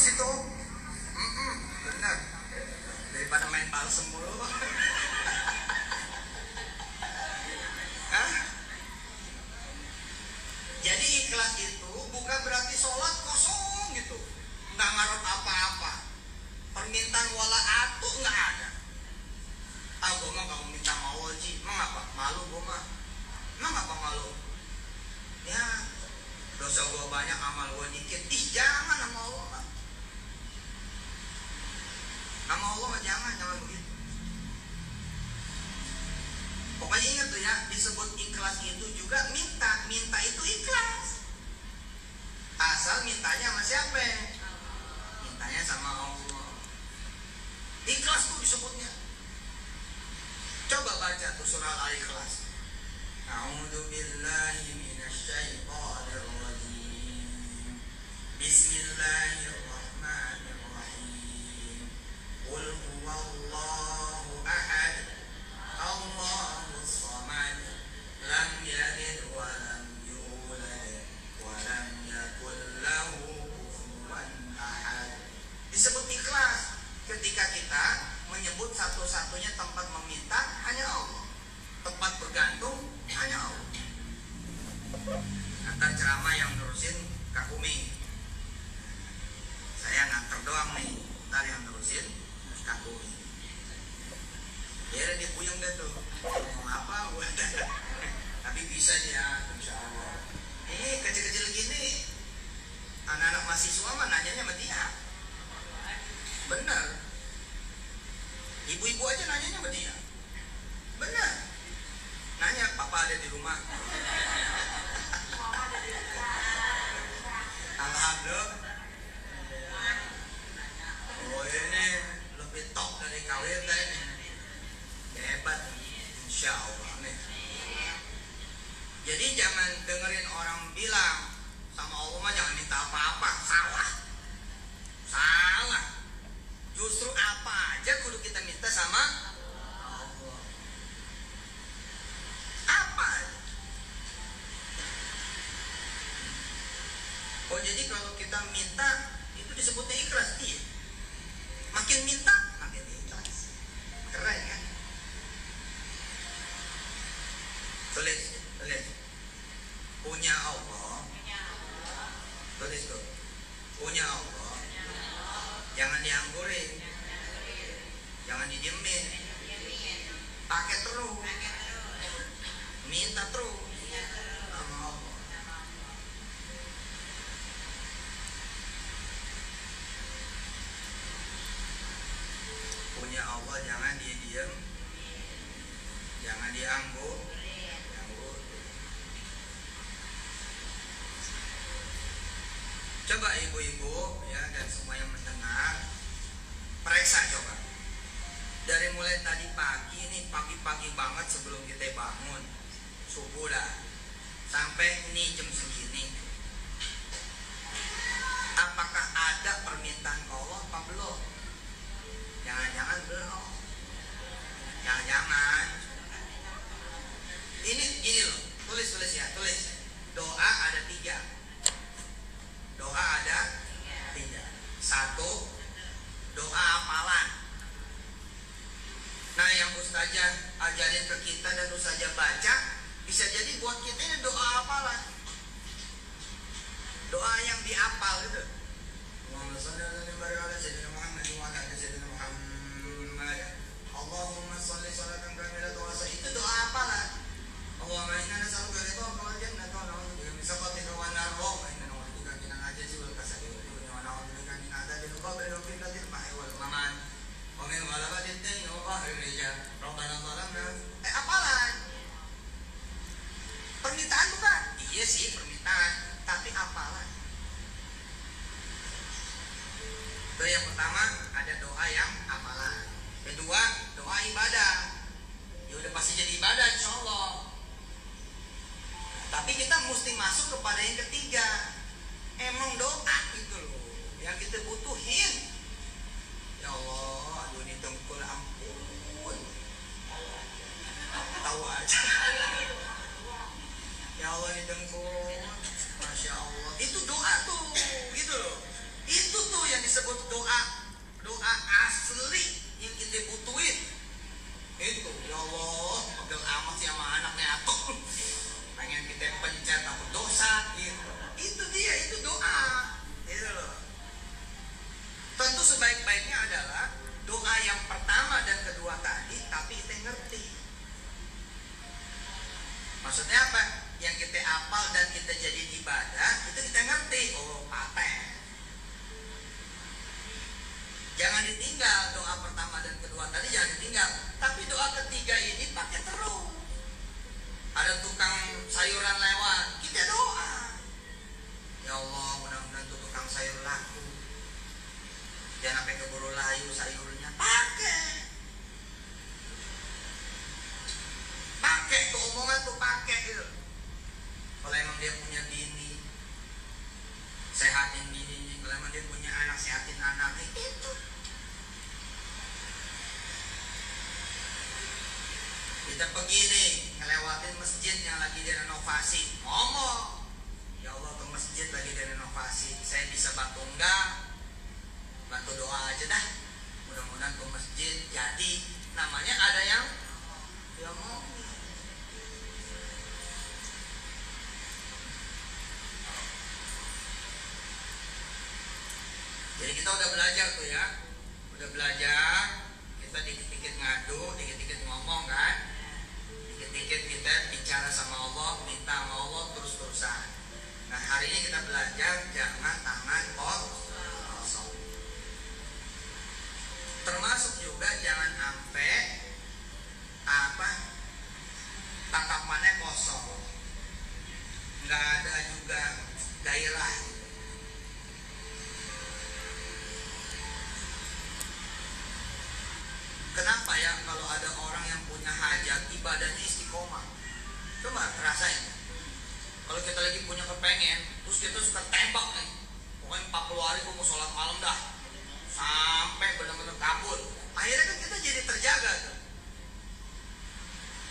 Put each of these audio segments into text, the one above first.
Tapos ito, mm-mm, doon na. May pa naman para sa muro. disebut ikhlas itu juga minta. Minta itu ikhlas. Asal mintanya sama siapa? Mintanya sama Allah. Ikhlas tuh disebutnya. Coba baca tuh surah al-ikhlas. Bismillahirrahmanirrahim. Qul huwallahu Disebut ikhlas ketika kita menyebut satu-satunya tempat meminta hanya Allah. Tempat bergantung hanya Allah. Antar ceramah yang nerusin Kak Umi. Saya nganter doang nih. Ntar yang nerusin Kak Umi. Biar dia puyeng deh tuh. oh jadi kalau kita minta itu disebutnya ikhlas. Iya. Makin minta makin ikhlas. Keren kan tulis tulis. Punya Allah. Tulis tuh. Punya Allah. Jangan dianggurin. Jangan didiemin. Pakai terus. Minta terus. sebelum kita bangun subuh lah sampai ini jam segini. doa asli yang kita butuhin. Itu ya Allah pegel amat sih sama anaknya aku. pengen kita pencet aku dosa gitu. Itu dia itu doa. Itu loh. Tentu sebaik-baiknya adalah doa yang pertama dan kedua tadi tapi kita ngerti. Maksudnya apa? Yang kita apal dan kita jadi ibadah itu kita ngerti. Oh paten Jangan ditinggal doa pertama dan kedua tadi jangan ditinggal. Tapi doa ketiga ini pakai terus. Ada tukang sayuran lewat, kita doa. Ya Allah, mudah-mudahan tuh tukang sayur laku. Jangan sampai keburu layu sayurnya. Pakai. Pakai tuh omongan tuh pakai gitu. Kalau emang dia punya bini, sehatin bininya. Kalau emang dia punya anak, sehatin anaknya. Itu. Kita pergi ngelewatin masjid yang lagi direnovasi. Ngomong. Ya Allah, ke masjid lagi direnovasi. Saya bisa bantu enggak? Bantu doa aja dah. Mudah-mudahan ke masjid jadi. Namanya ada yang yang mau. Jadi kita udah belajar tuh ya,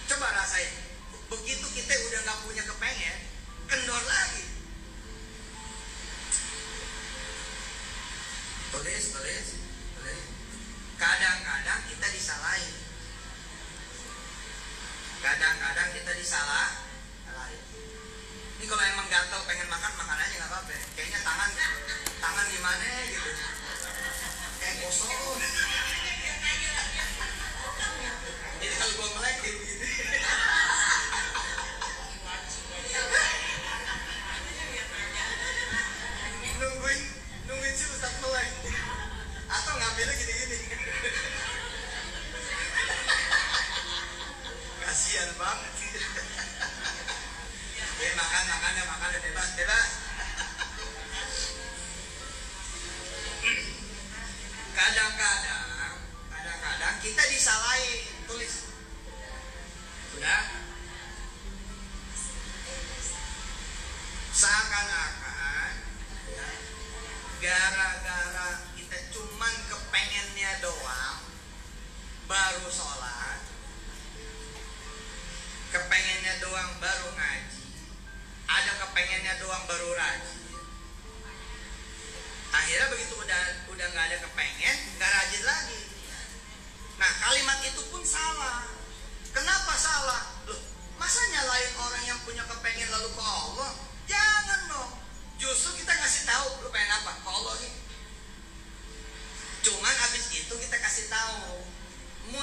Coba rasain. Begitu kita udah nggak punya kepengen, kendor lagi. Tulis, tulis, tulis. Kadang-kadang kita disalahin. Kadang-kadang kita disalah. Ini kalau emang gatel pengen makan makan aja nggak apa-apa. Kayaknya tangan tangan gimana gitu. Kayak kosong. Kasihan banget makan makan ya makan ya bebas bebas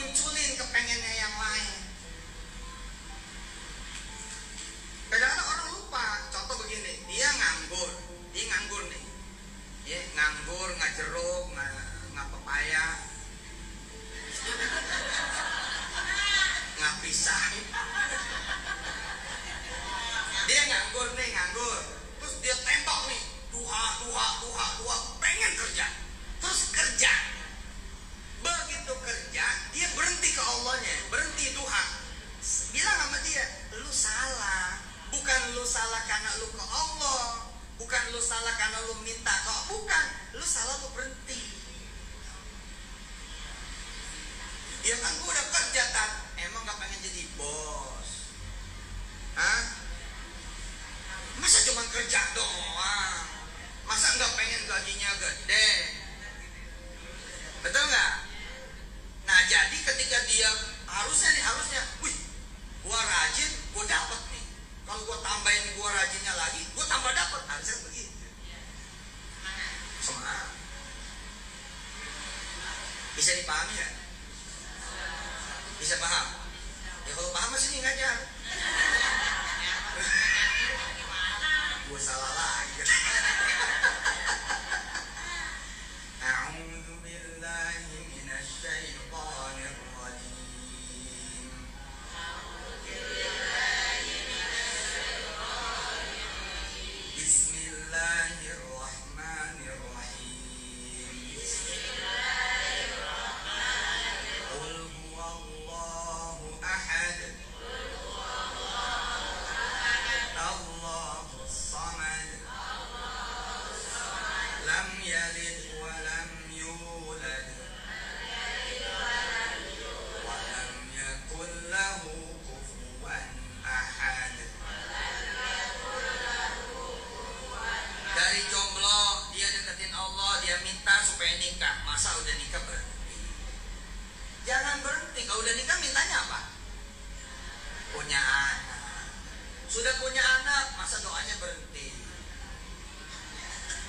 munculin kepengennya yang ya kan gua udah kerja tat emang gak pengen jadi bos Hah? Masa cuma kerja doang? Masa nggak pengen gajinya gede? Betul nggak? Nah jadi ketika dia harusnya nih harusnya, wih, gua rajin, gua dapet nih. Kalau gua tambahin gua rajinnya lagi, gua tambah dapet. Harusnya begitu. Semangat. Bisa dipahami ya? Bisa paham? Ya kalau paham masih ngajar. Gue salah lagi.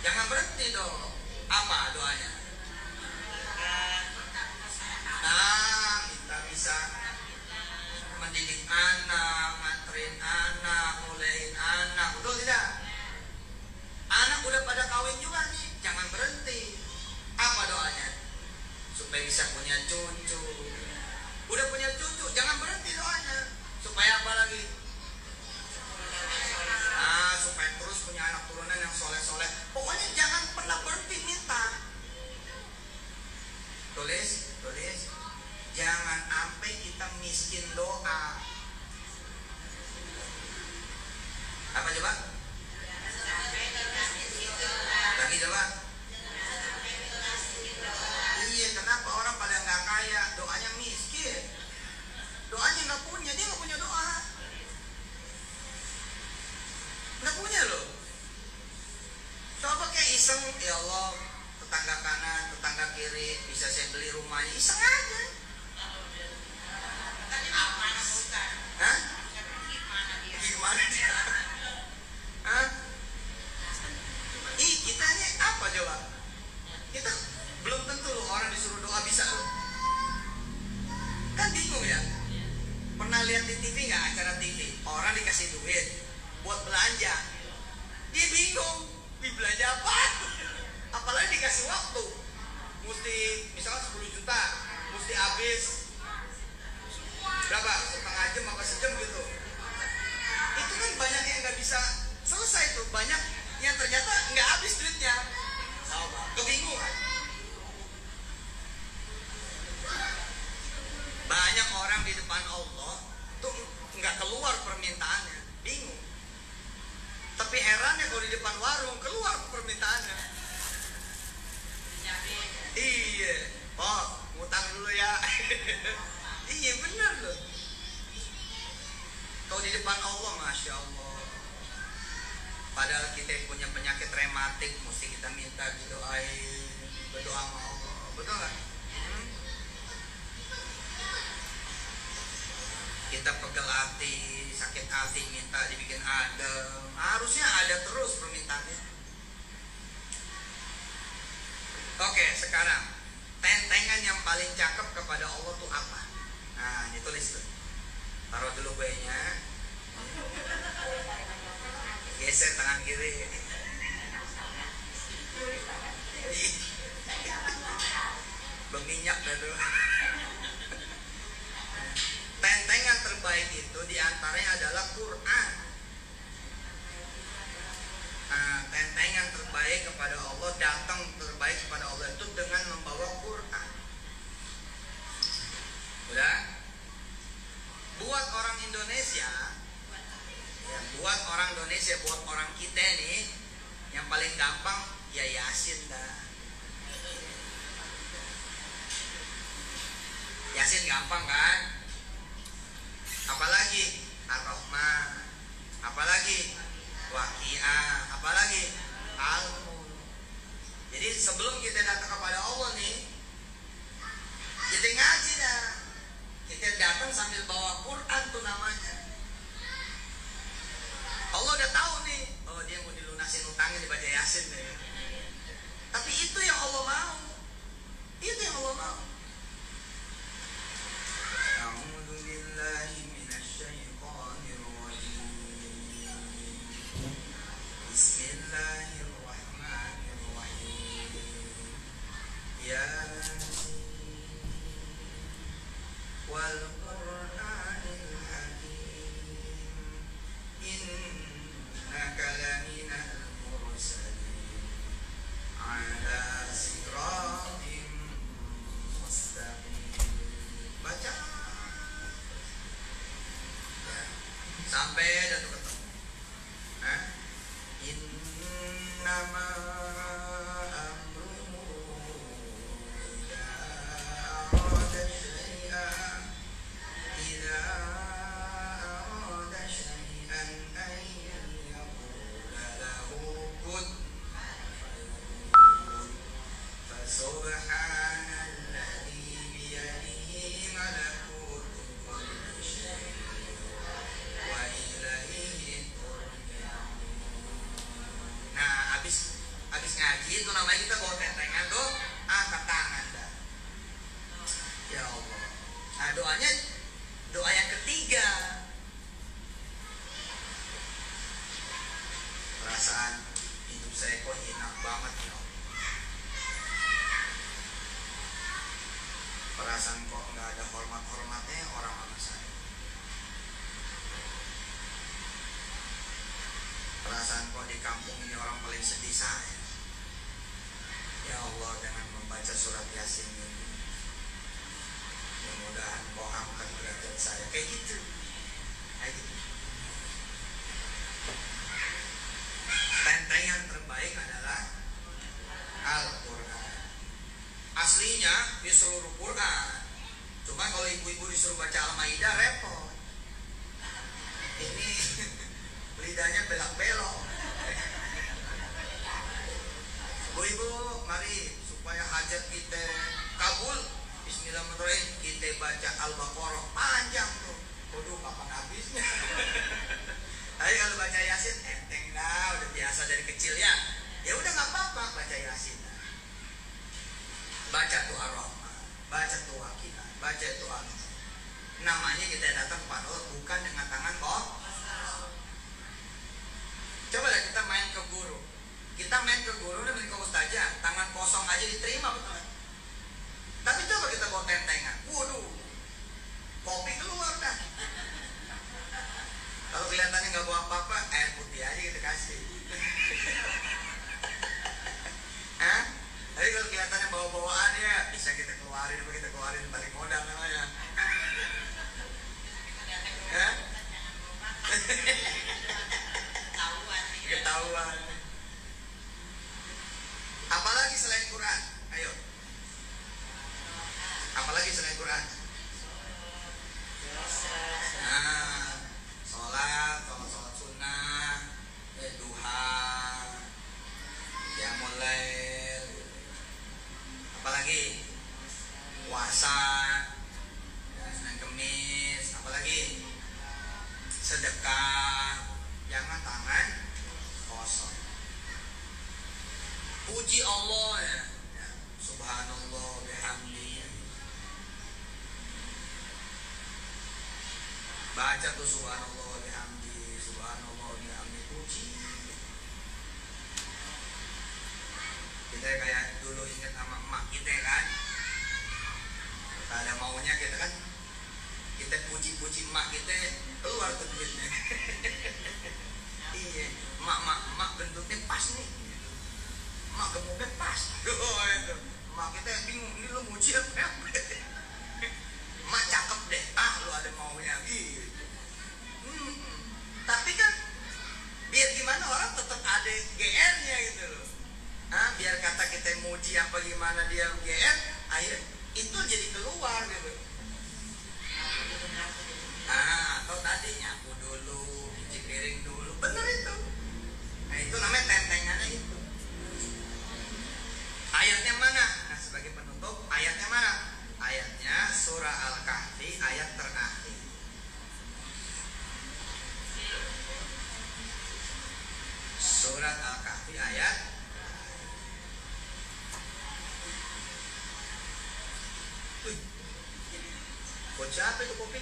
Jangan berhenti dong apa doanya nah kita bisa mendidik anak nganterin anak mulehin anak betul tidak Anak udah pada kawin juga nih, jangan berhenti. Apa doanya? Supaya bisa punya cucu. Udah punya cucu, punya anak turunan yang soleh-soleh. Pokoknya jangan pernah berhenti minta. Tulis, tulis. Jangan sampai kita miskin doa. Apa coba? 欢迎。Setengah jam apa sejam gitu. Itu kan banyak yang nggak bisa selesai tuh. Banyak yang ternyata nggak habis duitnya. Kebingungan. Banyak orang di depan Allah tuh nggak keluar permintaannya, bingung. Tapi herannya kalau di depan warung keluar permintaannya. Iya, oh ngutang dulu ya. iya benar loh. Kalau di depan Allah, masya Allah. Padahal kita punya penyakit rematik mesti kita minta didoain, berdoa sama Allah. Betul nggak? Hmm? Kita pegel hati, sakit hati minta dibikin adem. Harusnya ada terus permintaannya. Oke, sekarang tentengan yang paling cakep kepada Allah tuh apa? Nah, ini tulis tuh. Taruh dulu kuenya. Geser tangan kiri. Berminyak dah tuh. Tentengan terbaik itu di antaranya adalah Quran. Nah, tentengan terbaik kepada Allah datang terbaik kepada Allah itu dengan membawa Quran. Udah? Buat orang Indonesia, ya, buat orang Indonesia, buat orang kita nih, yang paling gampang ya Yasin dah. Yasin gampang kan? Apalagi Ar-Rahman, apalagi Waqiah, apalagi Al-Mulk. Jadi sebelum kita datang kepada Allah nih, kita ngaji dah. Kita datang sambil bawa Quran tuh namanya. Allah udah tahu nih, oh dia mau dilunasin utangnya dibaca Yasin deh. Tapi itu yang Allah mau. Itu yang Allah mau. والقرآن الحكيم. إنك لمن المرسلين. Surat Yasin. Mudah-mudahan kau angkat derajat saya. Kayak gitu. Kayak gitu. Tentengan terbaik adalah Al-Quran. Aslinya di seluruh Quran. Cuma kalau ibu-ibu disuruh baca Al-Maidah repot. Ini lidahnya belak-belok. Ibu-ibu, mari supaya hajat kita kabul. Bismillahirrahmanirrahim. Kita baca Al-Baqarah panjang tuh. Waduh, kapan habisnya? Tapi kalau baca Yasin, enteng dah, udah biasa dari kecil ya. Ya udah nggak apa-apa baca Yasin. Baca tuh Ar-Rahman, baca tuh Wakilah, baca tuh Al. Namanya kita datang kepada Allah bukan dengan tangan kok. Coba kita main ke guru. Kita main ke guru dan ke ustazah, tangan kosong aja diterima betul. Tapi coba kita bawa tentengan. Puji Allah ya. Subhanallah bihamdi. Baca tuh subhanallah bihamdi, subhanallah bihamdi puji. Kita kayak dulu ingat sama emak kita kan. Ada maunya kita kan kita puji-puji emak kita keluar tuh duitnya. iya, emak emak emak bentuknya pas nih. Emak gemuknya pas. Oh itu. Emak kita bingung ini lu muji apa? Emak cakep deh. Ah lu ada maunya gitu. Hmm. Tapi kan biar gimana orang tetap ada GR-nya gitu loh. Nah, biar kata kita muji apa gimana dia GR, akhirnya itu jadi keluar gitu. Surah Al-Kahfi ayat terakhir. Surat Al-Kahfi ayat siapa itu kopi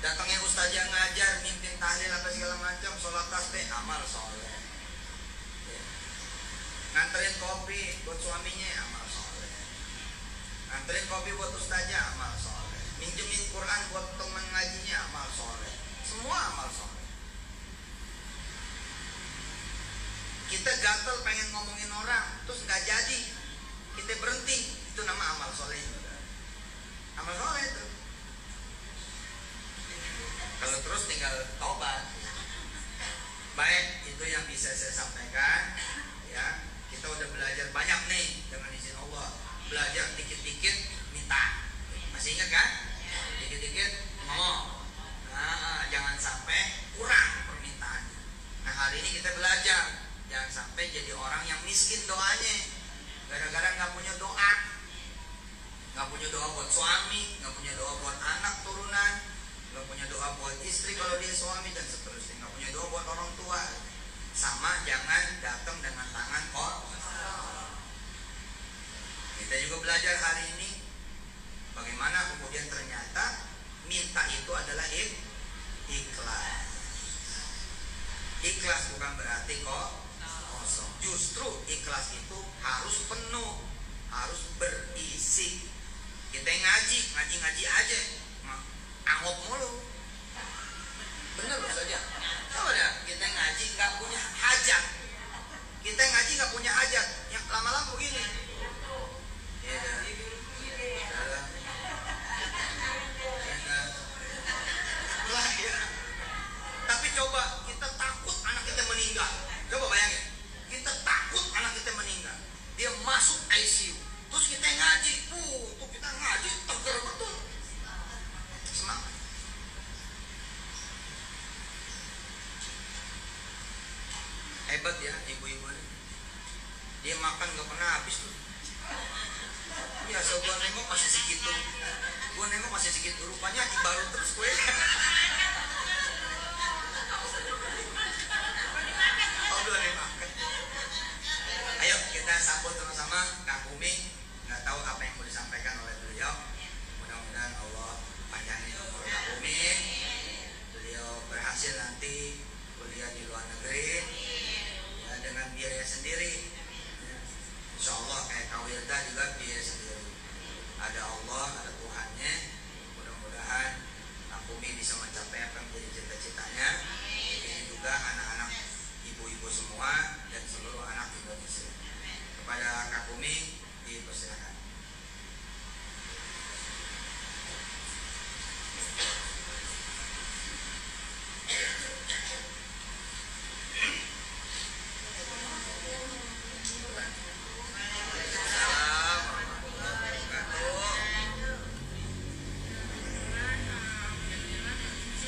datangnya ustazah ngajar mimpin tahlil apa segala macam sholat tasbih amal soleh. Ya. nganterin kopi buat suaminya amal soleh. Nganterin kopi buat ustazah amal soleh. Minjemin Quran buat teman ngajinya amal soleh. Semua amal soleh. Kita gatel pengen ngomongin orang terus nggak jadi. Kita berhenti. Itu nama amal soleh amal soleh itu kalau terus tinggal tobat. Baik, itu yang bisa saya sampaikan. Ya, kita udah belajar banyak nih dengan izin Allah. Belajar dikit-dikit minta. Masih ingat kan? Dikit-dikit ngomong. Nah, jangan sampai kurang permintaan. Nah, hari ini kita belajar jangan sampai jadi orang yang miskin doanya. Gara-gara nggak punya doa, nggak punya doa buat suami, nggak punya doa buat anak turunan, nggak punya doa buat istri kalau dia suami dan seterusnya. Nggak punya doa buat orang tua. Sama jangan datang dengan tangan kok kita juga belajar hari ini bagaimana kemudian ternyata minta itu adalah ik ikhlas. Ikhlas bukan berarti kok kosong. Justru ikhlas itu harus penuh harus berisi. Kita ngaji ngaji ngaji aja angop mulu. Bener saja kita ngaji nggak punya hajat. Kita ngaji nggak punya hajat. Yang